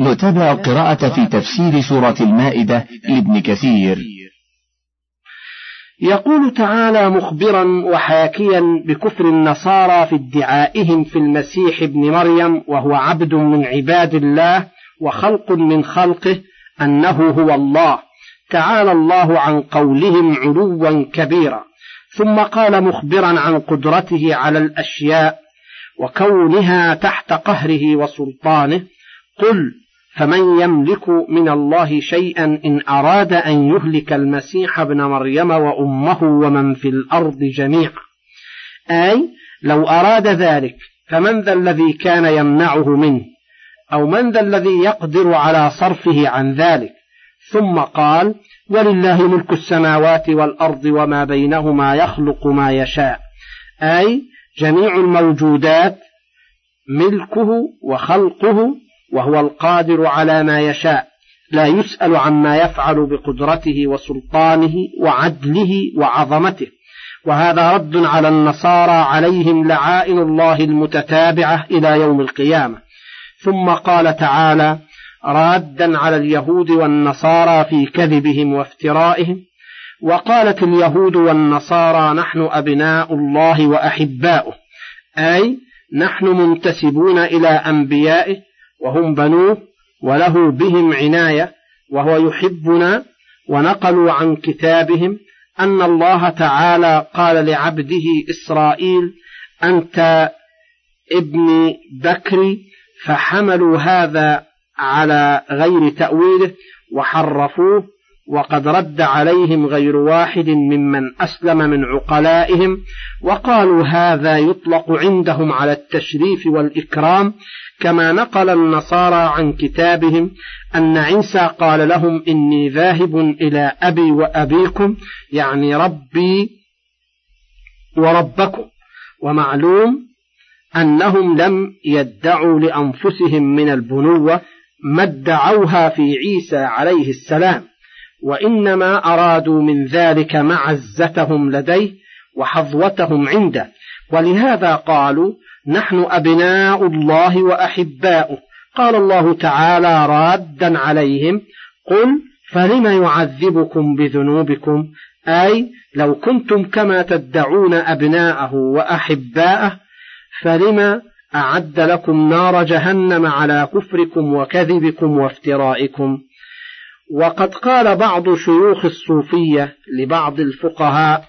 نتابع القراءة في تفسير سورة المائدة لابن كثير. يقول تعالى مخبرا وحاكيا بكفر النصارى في ادعائهم في المسيح ابن مريم وهو عبد من عباد الله وخلق من خلقه أنه هو الله. تعالى الله عن قولهم علوا كبيرا. ثم قال مخبرا عن قدرته على الأشياء وكونها تحت قهره وسلطانه قل فمن يملك من الله شيئا إن أراد أن يهلك المسيح ابن مريم وأمه ومن في الأرض جميعا. أي لو أراد ذلك فمن ذا الذي كان يمنعه منه؟ أو من ذا الذي يقدر على صرفه عن ذلك؟ ثم قال ولله ملك السماوات والأرض وما بينهما يخلق ما يشاء. أي جميع الموجودات ملكه وخلقه وهو القادر على ما يشاء لا يسأل عما يفعل بقدرته وسلطانه وعدله وعظمته. وهذا رد على النصارى عليهم لعائن الله المتتابعة إلى يوم القيامة. ثم قال تعالى رادا على اليهود والنصارى في كذبهم وافترائهم. وقالت اليهود والنصارى نحن أبناء الله وأحباؤه أي نحن منتسبون إلى أنبيائه وهم بنوه وله بهم عناية وهو يحبنا ونقلوا عن كتابهم أن الله تعالى قال لعبده إسرائيل أنت ابن بكر فحملوا هذا على غير تأويله وحرفوه وقد رد عليهم غير واحد ممن أسلم من عقلائهم وقالوا هذا يطلق عندهم على التشريف والإكرام كما نقل النصارى عن كتابهم أن عيسى قال لهم إني ذاهب إلى أبي وأبيكم يعني ربي وربكم. ومعلوم أنهم لم يدعوا لأنفسهم من البنوة ما ادعوها في عيسى عليه السلام. وإنما أرادوا من ذلك معزتهم لديه وحظوتهم عنده. ولهذا قالوا نحن أبناء الله وأحباؤه. قال الله تعالى رادا عليهم قل فلم يعذبكم بذنوبكم؟ أي لو كنتم كما تدعون أبناءه وأحباءه فلم أعد لكم نار جهنم على كفركم وكذبكم وافترائكم؟ وقد قال بعض شيوخ الصوفية لبعض الفقهاء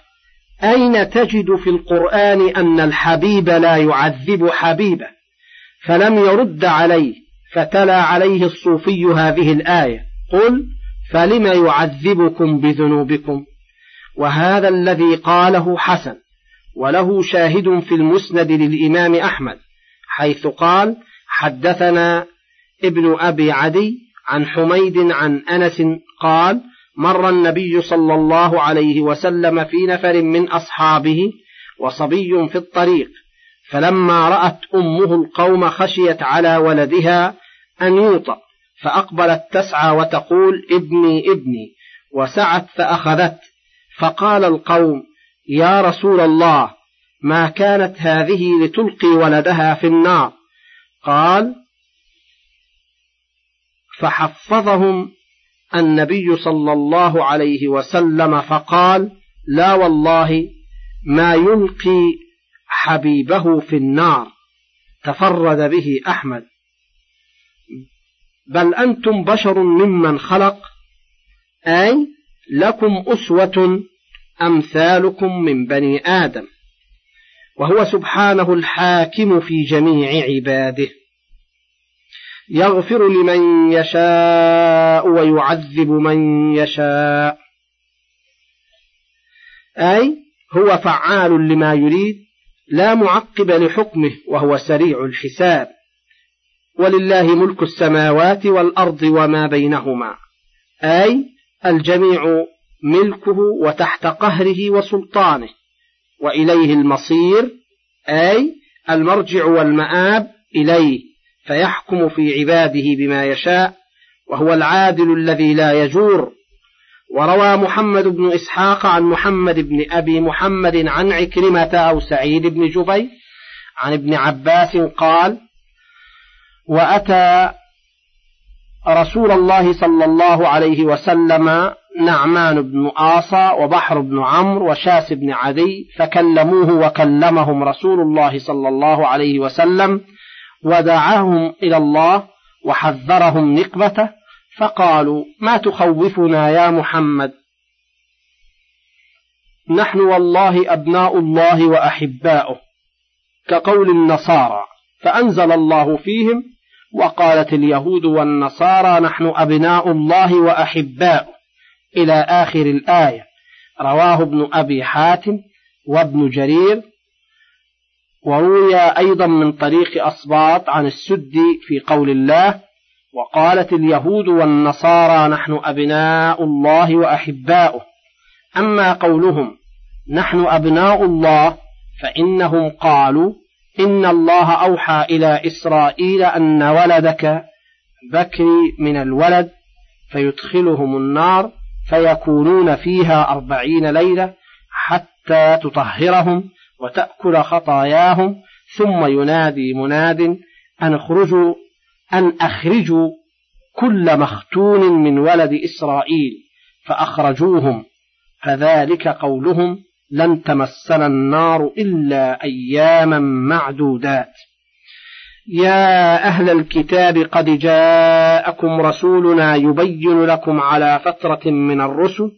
أين تجد في القرآن أن الحبيب لا يعذب حبيبه؟ فلم يرد عليه فتلا عليه الصوفي هذه الآية قل فلم يعذبكم بذنوبكم؟ وهذا الذي قاله حسن وله شاهد في المسند للإمام أحمد حيث قال حدثنا ابن أبي عدي عن حميد عن أنس قال مر النبي صلى الله عليه وسلم في نفر من أصحابه وصبي في الطريق فلما رأت أمه القوم خشيت على ولدها أن يوطأ فأقبلت تسعى وتقول ابني ابني وسعت فأخذت فقال القوم يا رسول الله ما كانت هذه لتلقي ولدها في النار؟ قال فحفظهم النبي صلى الله عليه وسلم فقال لا والله ما يلقي حبيبه في النار تفرد به أحمد. بل أنتم بشر ممن خلق أي لكم أسوة أمثالكم من بني آدم وهو سبحانه الحاكم في جميع عباده. يغفر لمن يشاء ويعذب من يشاء. أي هو فعال لما يريد لا معقب لحكمه وهو سريع الحساب. ولله ملك السماوات والأرض وما بينهما. أي الجميع ملكه وتحت قهره وسلطانه. وإليه المصير أي المرجع والمآب إليه. فيحكم في عباده بما يشاء وهو العادل الذي لا يجور. وروى محمد بن إسحاق عن محمد بن أبي محمد عن عكرمة أو سعيد بن جبير عن ابن عباس قال وأتى رسول الله صلى الله عليه وسلم نعمان بن آصى وبحر بن عمرو وشاس بن عدي فكلموه وكلمهم رسول الله صلى الله عليه وسلم ودعاهم إلى الله وحذرهم نقبته فقالوا ما تخوفنا يا محمد؟ نحن والله أبناء الله وأحباؤه كقول النصارى فأنزل الله فيهم وقالت اليهود والنصارى نحن أبناء الله وأحباؤه. إلى آخر الآية رواه ابن أبي حاتم وابن جرير وروي أيضا من طريق أصباط عن السدي في قول الله وقالت اليهود والنصارى نحن أبناء الله وأحباؤه. أما قولهم نحن أبناء الله فإنهم قالوا إن الله أوحى إلى إسرائيل أن ولدك بكري من الولد فيدخلهم النار فيكونون فيها أربعين ليلة حتى تطهرهم. وتأكل خطاياهم ثم ينادي مناد أن اخرجوا أن أخرجوا كل مختون من ولد إسرائيل فأخرجوهم. فذلك قولهم لن تمسنا النار إلا أياما معدودات. يا أهل الكتاب قد جاءكم رسولنا يبين لكم على فترة من الرسل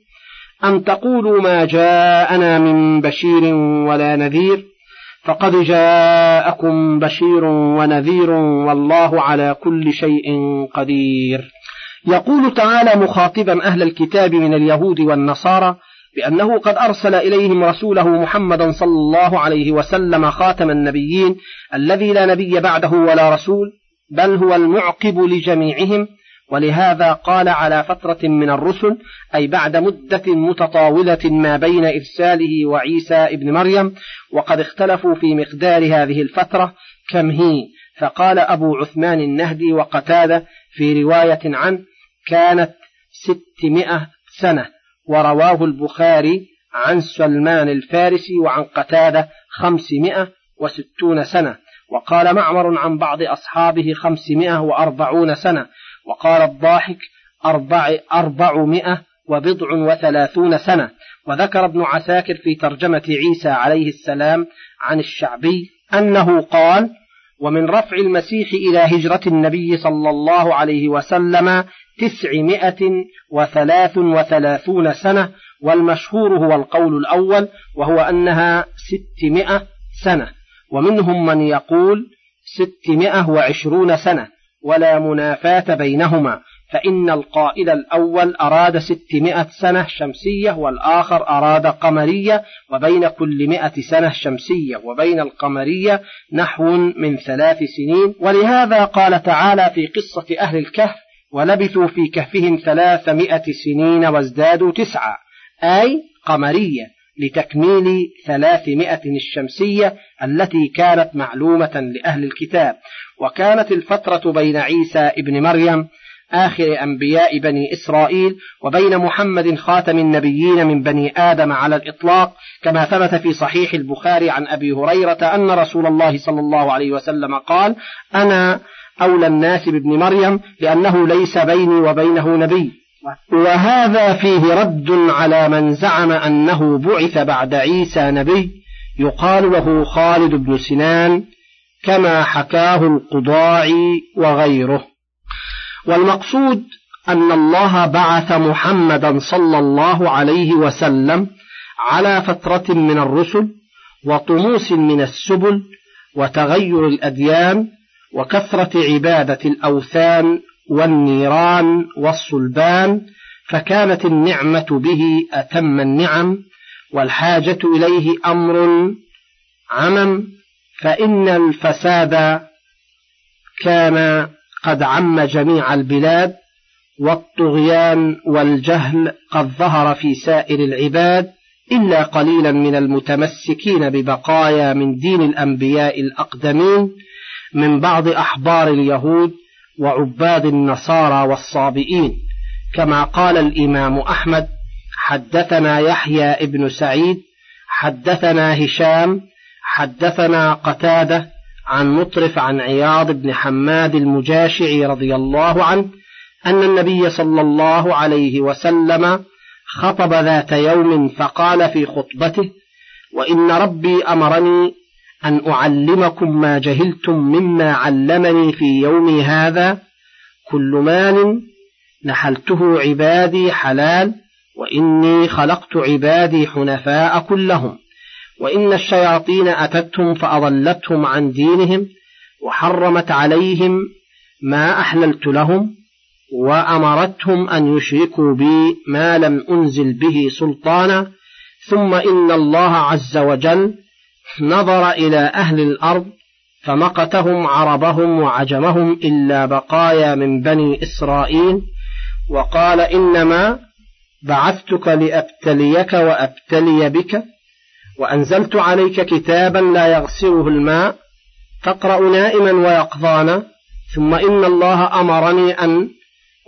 أن تقولوا ما جاءنا من بشير ولا نذير؟ فقد جاءكم بشير ونذير والله على كل شيء قدير. يقول تعالى مخاطبا أهل الكتاب من اليهود والنصارى بأنه قد أرسل إليهم رسوله محمدا صلى الله عليه وسلم خاتم النبيين الذي لا نبي بعده ولا رسول بل هو المعقب لجميعهم ولهذا قال على فترة من الرسل أي بعد مدة متطاولة ما بين إرساله وعيسى ابن مريم وقد اختلفوا في مقدار هذه الفترة كم هي. فقال أبو عثمان النهدي وقتادة في رواية عنه كانت ستمائة سنة ورواه البخاري عن سلمان الفارسي وعن قتادة خمسمائة وستون سنة وقال معمر عن بعض أصحابه خمسمائة وأربعون سنة وقال الضاحك أربع أربعمائة وبضع وثلاثون سنة. وذكر ابن عساكر في ترجمة عيسى عليه السلام عن الشعبي أنه قال ومن رفع المسيح إلى هجرة النبي صلى الله عليه وسلم تسعمائة وثلاث وثلاثون سنة والمشهور هو القول الأول وهو أنها ستمائة سنة. ومنهم من يقول ستمائة وعشرون سنة. ولا منافاة بينهما فإن القائل الأول أراد ستمائة سنة شمسية والآخر أراد قمرية وبين كل مائة سنة شمسية وبين القمرية نحو من ثلاث سنين. ولهذا قال تعالى في قصة أهل الكهف ولبثوا في كهفهم ثلاثمائة سنين وازدادوا تسعة أي قمرية. لتكميل ثلاثمائة الشمسية التي كانت معلومة لأهل الكتاب. وكانت الفترة بين عيسى ابن مريم آخر أنبياء بني إسرائيل وبين محمد خاتم النبيين من بني آدم على الإطلاق كما ثبت في صحيح البخاري عن أبي هريرة أن رسول الله صلى الله عليه وسلم قال أنا أولى الناس بابن مريم لأنه ليس بيني وبينه نبي. وهذا فيه رد على من زعم أنه بعث بعد عيسى نبي يقال له خالد بن سنان كما حكاه القضاعي وغيره. والمقصود أن الله بعث محمدا صلى الله عليه وسلم على فترة من الرسل وطموس من السبل وتغير الأديان وكثرة عبادة الأوثان والنيران والصلبان فكانت النعمة به أتم النعم والحاجة إليه أمر عمم فإن الفساد كان قد عم جميع البلاد والطغيان والجهل قد ظهر في سائر العباد إلا قليلا من المتمسكين ببقايا من دين الأنبياء الأقدمين من بعض أحبار اليهود وعباد النصارى والصابئين. كما قال الإمام أحمد حدثنا يحيى ابن سعيد حدثنا هشام حدثنا قتادة عن مطرف عن عياض بن حماد المجاشعي رضي الله عنه أن النبي صلى الله عليه وسلم خطب ذات يوم فقال في خطبته وإن ربي أمرني أن أعلمكم ما جهلتم مما علمني في يومي هذا كل مال نحلته عبادي حلال وإني خلقت عبادي حنفاء كلهم وإن الشياطين أتتهم فأضلتهم عن دينهم وحرمت عليهم ما أحللت لهم وأمرتهم أن يشركوا بي ما لم أنزل به سلطانا ثم إن الله عز وجل نظر إلى أهل الأرض فمقتهم عربهم وعجمهم إلا بقايا من بني إسرائيل وقال إنما بعثتك لأبتليك وأبتلي بك وأنزلت عليك كتابا لا يغسله الماء تقرأ نائما ويقظانا ثم إن الله أمرني أن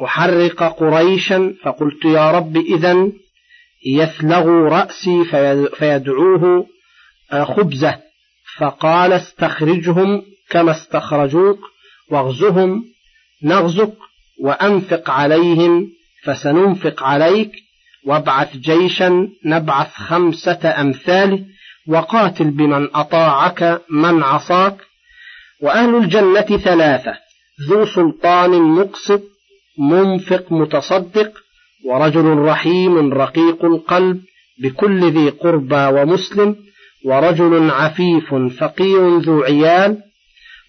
أحرق قريشا فقلت يا رب إذا يثلغ رأسي فيدعوه خبزة فقال استخرجهم كما استخرجوك واغزهم نغزك وأنفق عليهم فسننفق عليك وابعث جيشا نبعث خمسة أمثاله وقاتل بمن أطاعك من عصاك وأهل الجنة ثلاثة ذو سلطان مقسط منفق متصدق ورجل رحيم رقيق القلب بكل ذي قربى ومسلم ورجل عفيف فقير ذو عيال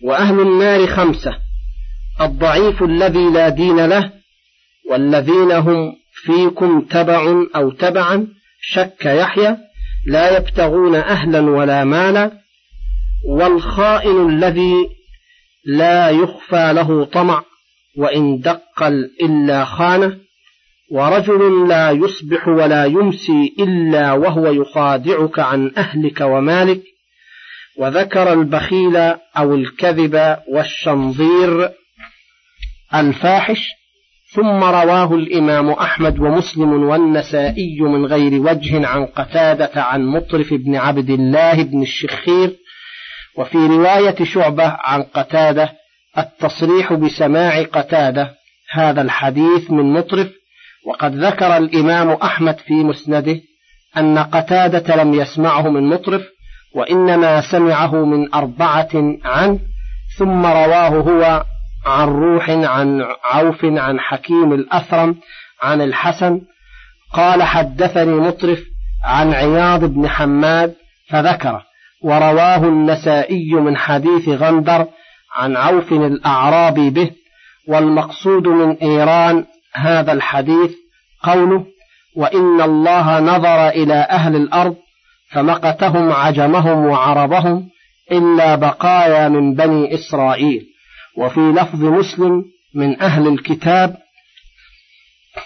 وأهل النار خمسة الضعيف الذي لا دين له والذين هم فيكم تبع أو تبعا شك يحيى لا يبتغون أهلا ولا مالا والخائن الذي لا يخفى له طمع وإن دقل إلا خانه. ورجل لا يصبح ولا يمسي إلا وهو يخادعك عن أهلك ومالك وذكر البخيل أو الكذب والشنظير الفاحش ثم رواه الإمام أحمد ومسلم والنسائي من غير وجه عن قتادة عن مطرف بن عبد الله بن الشخير وفي رواية شعبة عن قتادة التصريح بسماع قتادة هذا الحديث من مطرف وقد ذكر الإمام أحمد في مسنده أن قتادة لم يسمعه من مطرف وإنما سمعه من أربعة عنه ثم رواه هو عن روح عن عوف عن حكيم الأثرم عن الحسن. قال حدثني مطرف عن عياض بن حماد فذكره ورواه النسائي من حديث غندر عن عوف الأعرابي به والمقصود من إيران هذا الحديث قوله وإن الله نظر إلى أهل الأرض فمقتهم عجمهم وعربهم إلا بقايا من بني إسرائيل. وفي لفظ مسلم من أهل الكتاب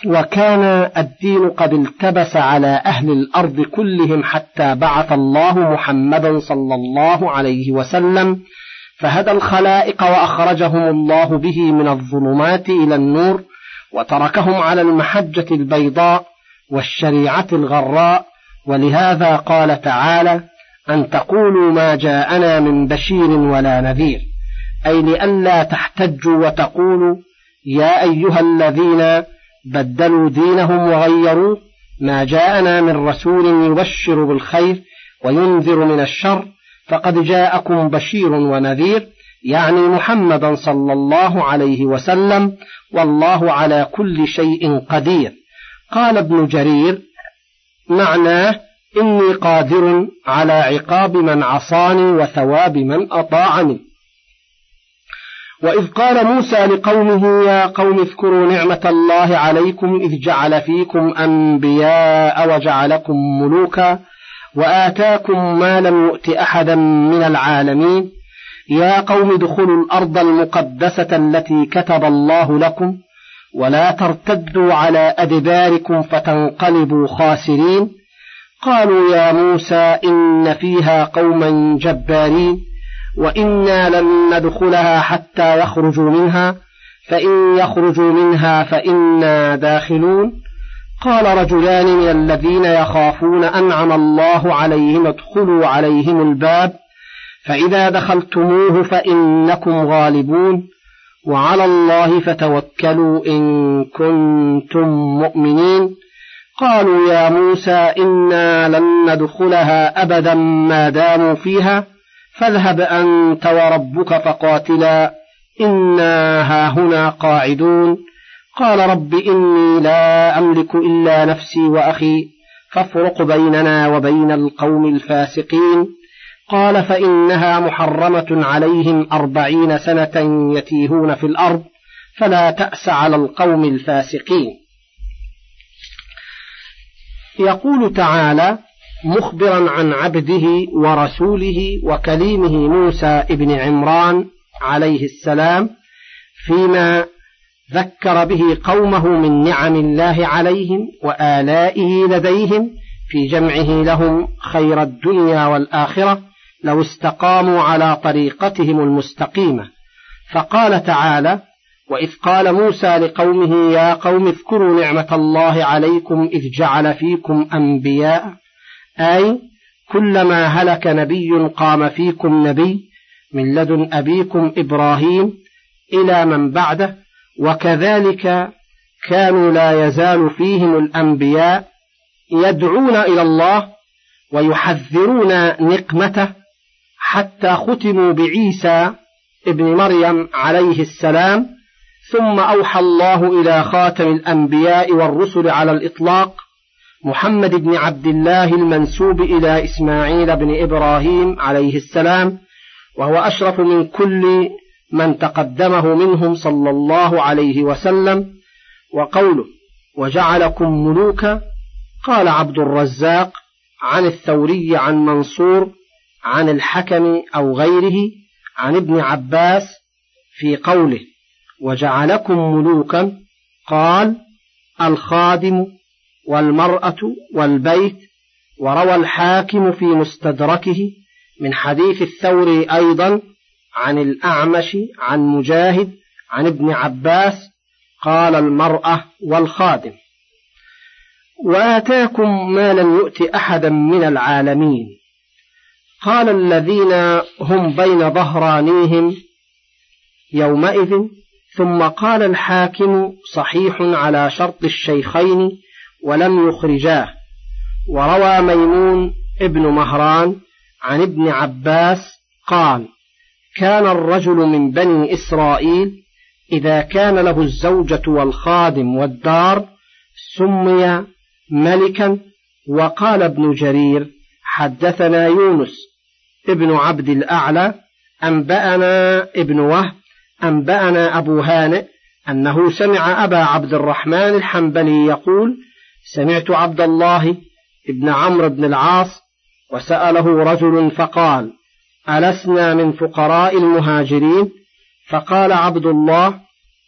وكان الدين قد التبس على أهل الأرض كلهم حتى بعث الله محمدا صلى الله عليه وسلم فهدى الخلائق وأخرجهم الله به من الظلمات إلى النور وتركهم على المحجة البيضاء والشريعة الغراء ولهذا قال تعالى أن تقولوا ما جاءنا من بشير ولا نذير. أي لئلا تحتجوا وتقولوا يا أيها الذين بدلوا دينهم وغيروا ما جاءنا من رسول يبشر بالخير وينذر من الشر فقد جاءكم بشير ونذير يعني محمدا صلى الله عليه وسلم والله على كل شيء قدير. قال ابن جرير معناه إني قادر على عقاب من عصاني وثواب من أطاعني. وإذ قال موسى لقومه يا قوم اذكروا نعمة الله عليكم إذ جعل فيكم أنبياء وجعلكم ملوكا وآتاكم ما لم يؤت أحدا من العالمين. يا قوم ادخلوا الأرض المقدسة التي كتب الله لكم ولا ترتدوا على أدباركم فتنقلبوا خاسرين. قالوا يا موسى إن فيها قوما جبارين وإنا لن ندخلها حتى يخرجوا منها فإن يخرجوا منها فإنا داخلون. قال رجلان من الذين يخافون أنعم الله عليهم ادخلوا عليهم الباب فإذا دخلتموه فإنكم غالبون وعلى الله فتوكلوا إن كنتم مؤمنين. قالوا يا موسى إنا لن ندخلها أبدا ما داموا فيها فاذهب أنت وربك فقاتلا إنا هاهنا قاعدون. قال رب إني لا أملك إلا نفسي وأخي فافرق بيننا وبين القوم الفاسقين. قال فإنها محرمة عليهم أربعين سنة يتيهون في الأرض فلا تأس على القوم الفاسقين. يقول تعالى مخبرا عن عبده ورسوله وكليمه موسى ابن عمران عليه السلام فيما ذكر به قومه من نعم الله عليهم وآلائه لديهم في جمعه لهم خير الدنيا والآخرة لو استقاموا على طريقتهم المستقيمة. فقال تعالى وإذ قال موسى لقومه يا قوم اذكروا نعمة الله عليكم إذ جعل فيكم أنبياء. أي كلما هلك نبي قام فيكم نبي من لدن أبيكم إبراهيم إلى من بعده وكذلك كانوا لا يزال فيهم الأنبياء يدعون إلى الله ويحذرون نقمته حتى ختموا بعيسى ابن مريم عليه السلام ثم أوحى الله إلى خاتم الأنبياء والرسل على الإطلاق محمد بن عبد الله المنسوب إلى إسماعيل بن إبراهيم عليه السلام وهو أشرف من كل من تقدمه منهم صلى الله عليه وسلم وقوله وجعلكم ملوكا؟ قال عبد الرزاق عن الثوري عن منصور عن الحكم أو غيره عن ابن عباس في قوله وجعلكم ملوكا قال الخادم والمرأة والبيت وروى الحاكم في مستدركه من حديث الثوري أيضا عن الأعمش عن مجاهد عن ابن عباس قال المرأة والخادم وآتاكم ما لم يؤت أحدا من العالمين قال الذين هم بين ظهرانيهم يومئذ ثم قال الحاكم صحيح على شرط الشيخين ولم يخرجاه. وروى ميمون ابن مهران عن ابن عباس قال كان الرجل من بني إسرائيل إذا كان له الزوجة والخادم والدار سمي ملكا وقال ابن جرير حدثنا يونس ابن عبد الأعلى أنبأنا ابن وهب أنبأنا أبو هانئ أنه سمع أبا عبد الرحمن الحنبلي يقول سمعت عبد الله ابن عمرو بن العاص وسأله رجل فقال ألسنا من فقراء المهاجرين؟ فقال عبد الله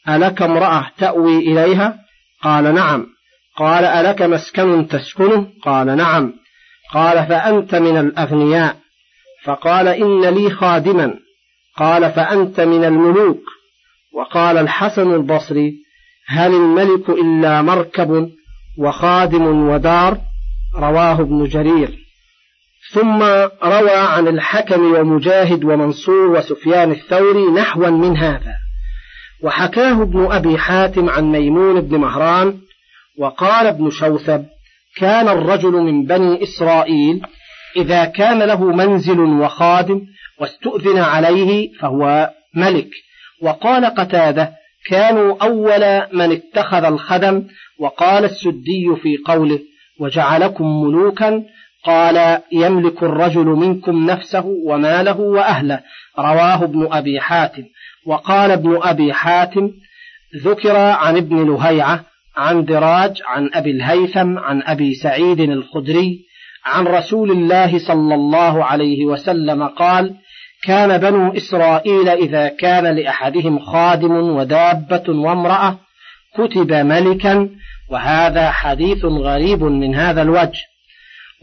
ألك امرأة تأوي إليها؟ قال نعم. قال ألك مسكن تسكنه؟ قال نعم. قال فأنت من الأغنياء. فقال إن لي خادما. قال فأنت من الملوك. وقال الحسن البصري هل الملك إلا مركب وخادم ودار؟ رواه ابن جرير. ثم روى عن الحكم ومجاهد ومنصور وسفيان الثوري نحوا من هذا. وحكاه ابن أبي حاتم عن ميمون بن مهران. وقال ابن شوثب كان الرجل من بني إسرائيل إذا كان له منزل وخادم واستؤذن عليه فهو ملك. وقال قتادة كانوا أول من اتخذ الخدم وقال السدي في قوله وجعلكم ملوكا قال يملك الرجل منكم نفسه وماله وأهله. رواه ابن أبي حاتم. وقال ابن أبي حاتم ذكر عن ابن لهيعة عن دراج عن أبي الهيثم عن أبي سعيد الخدري عن رسول الله صلى الله عليه وسلم قال كان بنو إسرائيل إذا كان لأحدهم خادم ودابة وامرأة كتب ملكا وهذا حديث غريب من هذا الوجه.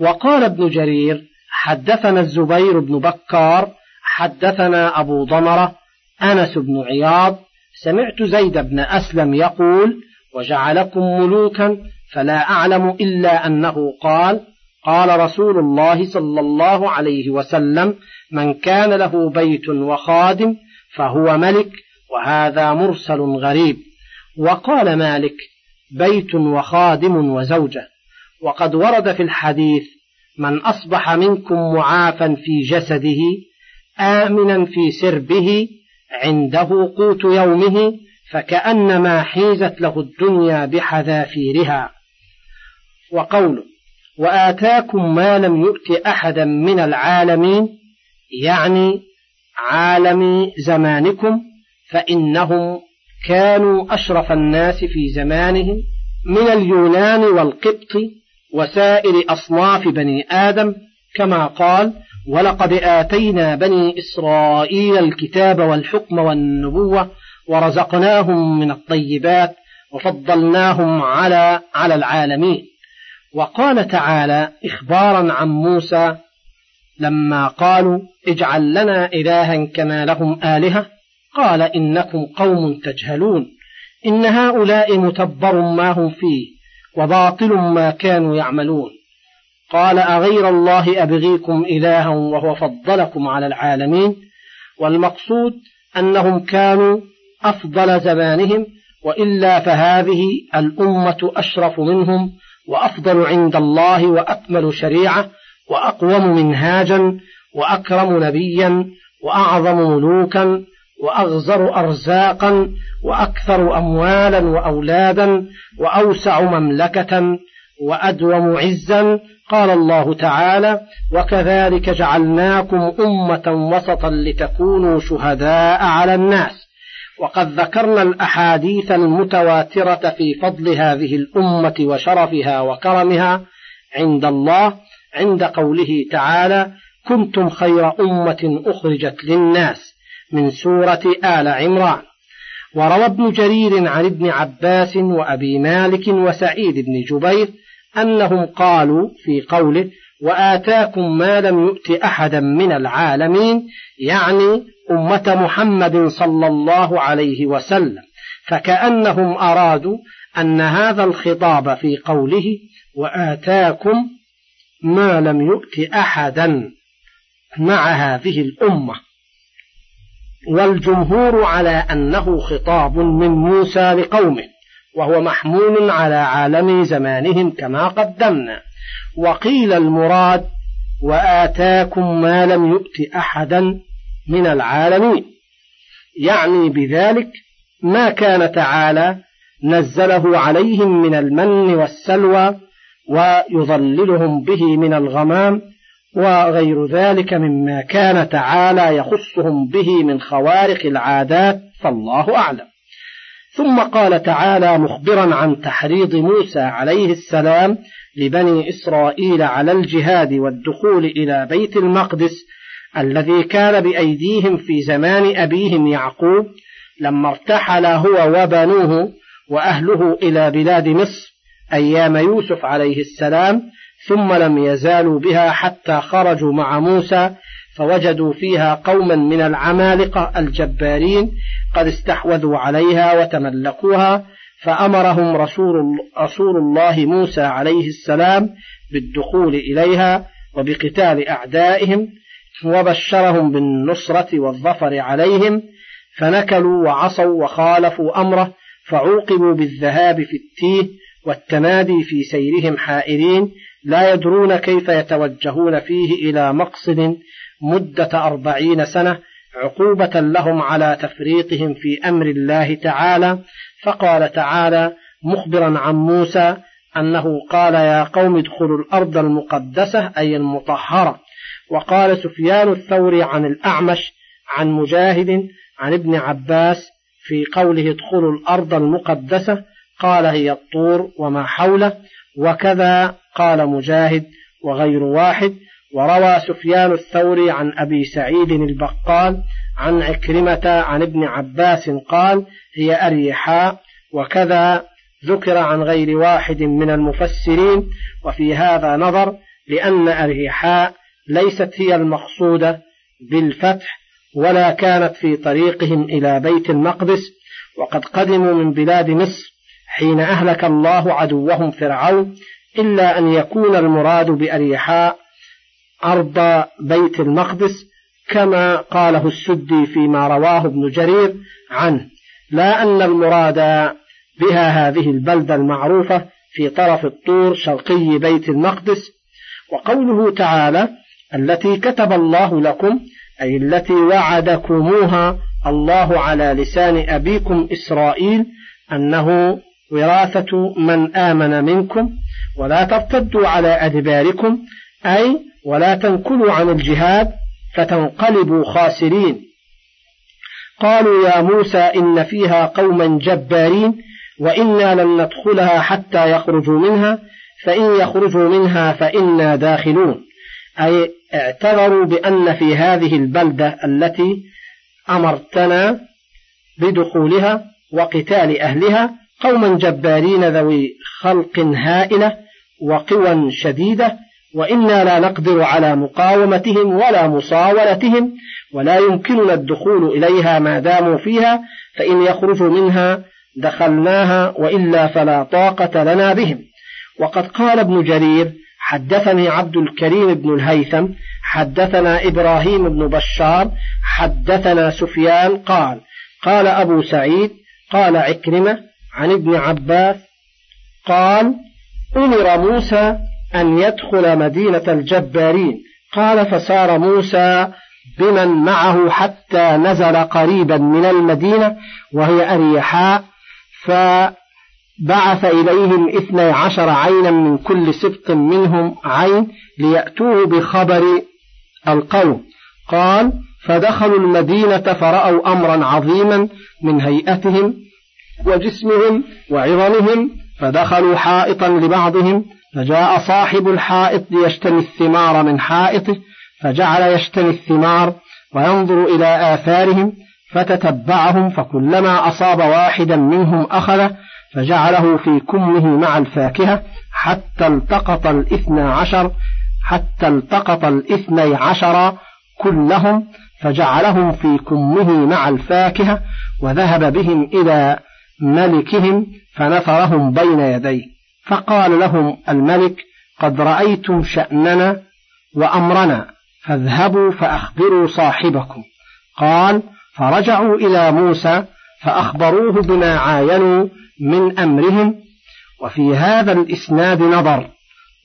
وقال ابن جرير حدثنا الزبير بن بكار حدثنا أبو ضمرة أنس بن عياض سمعت زيد بن أسلم يقول وجعلكم ملوكا فلا أعلم إلا أنه قال قال رسول الله صلى الله عليه وسلم من كان له بيت وخادم فهو ملك وهذا مرسل غريب. وقال مالك بيت وخادم وزوجة. وقد ورد في الحديث من أصبح منكم معافا في جسده آمنا في سربه عنده قوت يومه فكأنما حيزت له الدنيا بحذافيرها. وقوله وآتاكم ما لم يؤت أحدا من العالمين يعني عالم زمانكم فإنهم كانوا أشرف الناس في زمانهم من اليونان والقبط وسائر أصناف بني آدم كما قال ولقد آتينا بني إسرائيل الكتاب والحكم والنبوة ورزقناهم من الطيبات وفضلناهم على على العالمين. وقال تعالى إخبارا عن موسى لما قالوا اجعل لنا إلها كما لهم آلهة قال إنكم قوم تجهلون إن هؤلاء متبر ما هم فيه وباطل ما كانوا يعملون. قال أغير الله أبغيكم إلها وهو فضلكم على العالمين والمقصود أنهم كانوا أفضل زمانهم وإلا فهذه الأمة أشرف منهم وأفضل عند الله وأكمل شريعة وأقوم منهاجا وأكرم نبيا وأعظم ملوكا وأغزر أرزاقا وأكثر أموالا وأولادا وأوسع مملكة وأدوم عزا قال الله تعالى وكذلك جعلناكم أمة وسطا لتكونوا شهداء على الناس وقد ذكرنا الأحاديث المتواترة في فضل هذه الأمة وشرفها وكرمها عند الله عند قوله تعالى كنتم خير أمة أخرجت للناس من سورة آل عمران وروى ابن جرير عن ابن عباس وأبي مالك وسعيد بن جبير أنهم قالوا في قوله وآتاكم ما لم يؤت أحدا من العالمين يعني أمة محمد صلى الله عليه وسلم فكأنهم أرادوا أن هذا الخطاب في قوله وآتاكم ما لم يؤت أحدا مع هذه الأمة والجمهور على أنه خطاب من موسى لقومه وهو محمول على عالم زمانهم كما قدمنا. وقيل المراد وآتاكم ما لم يؤت أحدا من العالمين. يعني بذلك ما كان تعالى نزله عليهم من المن والسلوى ويظللهم به من الغمام وغير ذلك مما كان تعالى يخصهم به من خوارق العادات فالله أعلم. ثم قال تعالى مخبرا عن تحريض موسى عليه السلام لبني إسرائيل على الجهاد والدخول إلى بيت المقدس الذي كان بأيديهم في زمان أبيهم يعقوب لما ارتحل هو وبنوه وأهله إلى بلاد مصر أيام يوسف عليه السلام ثم لم يزالوا بها حتى خرجوا مع موسى فوجدوا فيها قوما من العمالقة الجبارين قد استحوذوا عليها وتملكوها فأمرهم رسول, رسول الله موسى عليه السلام بالدخول إليها وبقتال أعدائهم وبشرهم بالنصرة والظفر عليهم فنكلوا وعصوا وخالفوا أمره فعوقبوا بالذهاب في التيه والتمادي في سيرهم حائرين لا يدرون كيف يتوجهون فيه إلى مقصد مدة أربعين سنة عقوبة لهم على تفريطهم في أمر الله تعالى. فقال تعالى مخبرا عن موسى أنه قال يا قوم ادخلوا الأرض المقدسة أي المطهرة. وقال سفيان الثوري عن الأعمش عن مجاهد عن ابن عباس في قوله ادخلوا الأرض المقدسة قال هي الطور وما حوله وكذا قال مجاهد وغير واحد. وروى سفيان الثوري عن أبي سعيد البقال عن عكرمة عن ابن عباس قال هي أريحاء وكذا ذكر عن غير واحد من المفسرين. وفي هذا نظر لأن أريحاء ليست هي المقصودة بالفتح ولا كانت في طريقهم إلى بيت المقدس وقد قدموا من بلاد مصر حين أهلك الله عدوهم فرعون إلا أن يكون المراد بأريحاء أرض بيت المقدس كما قاله السدي فيما رواه ابن جرير عنه. لا أن المراد بها هذه البلدة المعروفة في طرف الطور شرقي بيت المقدس. وقوله تعالى التي كتب الله لكم أي التي وعدكموها الله على لسان أبيكم إسرائيل أنه وراثة من آمن منكم ولا ترتدوا على أدباركم أي ولا تنكلوا عن الجهاد فتنقلبوا خاسرين. قالوا يا موسى إن فيها قوما جبارين وإنا لن ندخلها حتى يخرجوا منها فإن يخرجوا منها فإنا داخلون. أي اعتذروا بأن في هذه البلدة التي أمرتنا بدخولها وقتال أهلها قوما جبارين ذوي خلق هائلة وقوى شديدة وإنا لا نقدر على مقاومتهم ولا مصاولتهم ولا يمكننا الدخول إليها ما داموا فيها فإن يخرجوا منها دخلناها وإلا فلا طاقة لنا بهم. وقد قال ابن جرير حدثني عبد الكريم بن الهيثم حدثنا إبراهيم بن بشار حدثنا سفيان قال قال أبو سعيد قال عكرمة عن ابن عباس قال أمر موسى أن يدخل مدينة الجبارين قال فسار موسى بمن معه حتى نزل قريبا من المدينة وهي أريحاء فبعث إليهم اثني عشر عينا من كل سبط منهم عين ليأتوه بخبر القوم. قال فدخلوا المدينة فرأوا أمرا عظيما من هيئتهم وجسمهم وعظمهم فدخلوا حائطا لبعضهم فجاء صاحب الحائط ليشتري الثمار من حائطه فجعل يشتري الثمار وينظر إلى آثارهم فتتبعهم فكلما أصاب واحدا منهم أخذه فجعله في كمه مع الفاكهة حتى التقط الاثنى عشر حتى التقط الاثني عشر كلهم فجعلهم في كمه مع الفاكهة وذهب بهم إلى ملكهم فنثرهم بين يديه. فقال لهم الملك قد رأيتم شأننا وأمرنا فاذهبوا فأخبروا صاحبكم. قال فرجعوا إلى موسى فأخبروه بما عاينوا من أمرهم وفي هذا الإسناد نظر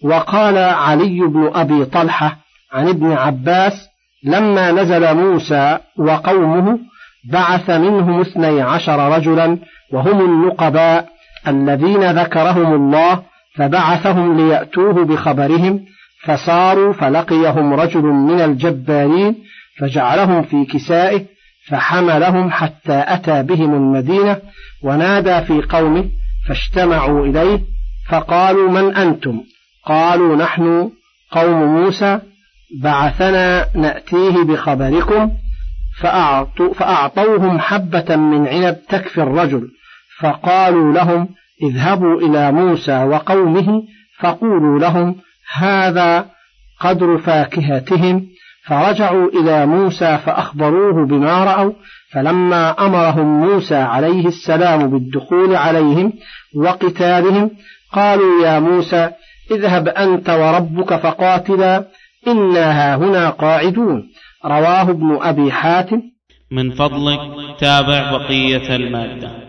وقال علي بن أبي طلحة عن ابن عباس لما نزل موسى وقومه بعث منهم اثني عشر رجلا وهم النقباء الذين ذكرهم الله فبعثهم ليأتوه بخبرهم فصاروا فلقيهم رجل من الجبارين فجعلهم في كسائه فحملهم حتى أتى بهم المدينة ونادى في قومه فاجتمعوا إليه فقالوا من أنتم؟ قالوا نحن قوم موسى بعثنا نأتيه بخبركم فأعطوهم حبة من عنب تكفي الرجل فقالوا لهم اذهبوا إلى موسى وقومه فقولوا لهم هذا قدر فاكهتهم فرجعوا إلى موسى فأخبروه بما رأوا فلما أمرهم موسى عليه السلام بالدخول عليهم وقتالهم قالوا يا موسى اذهب أنت وربك فقاتلا إنا هنا قاعدون. رواه ابن أبي حاتم. من فضلك تابع بقية المادة.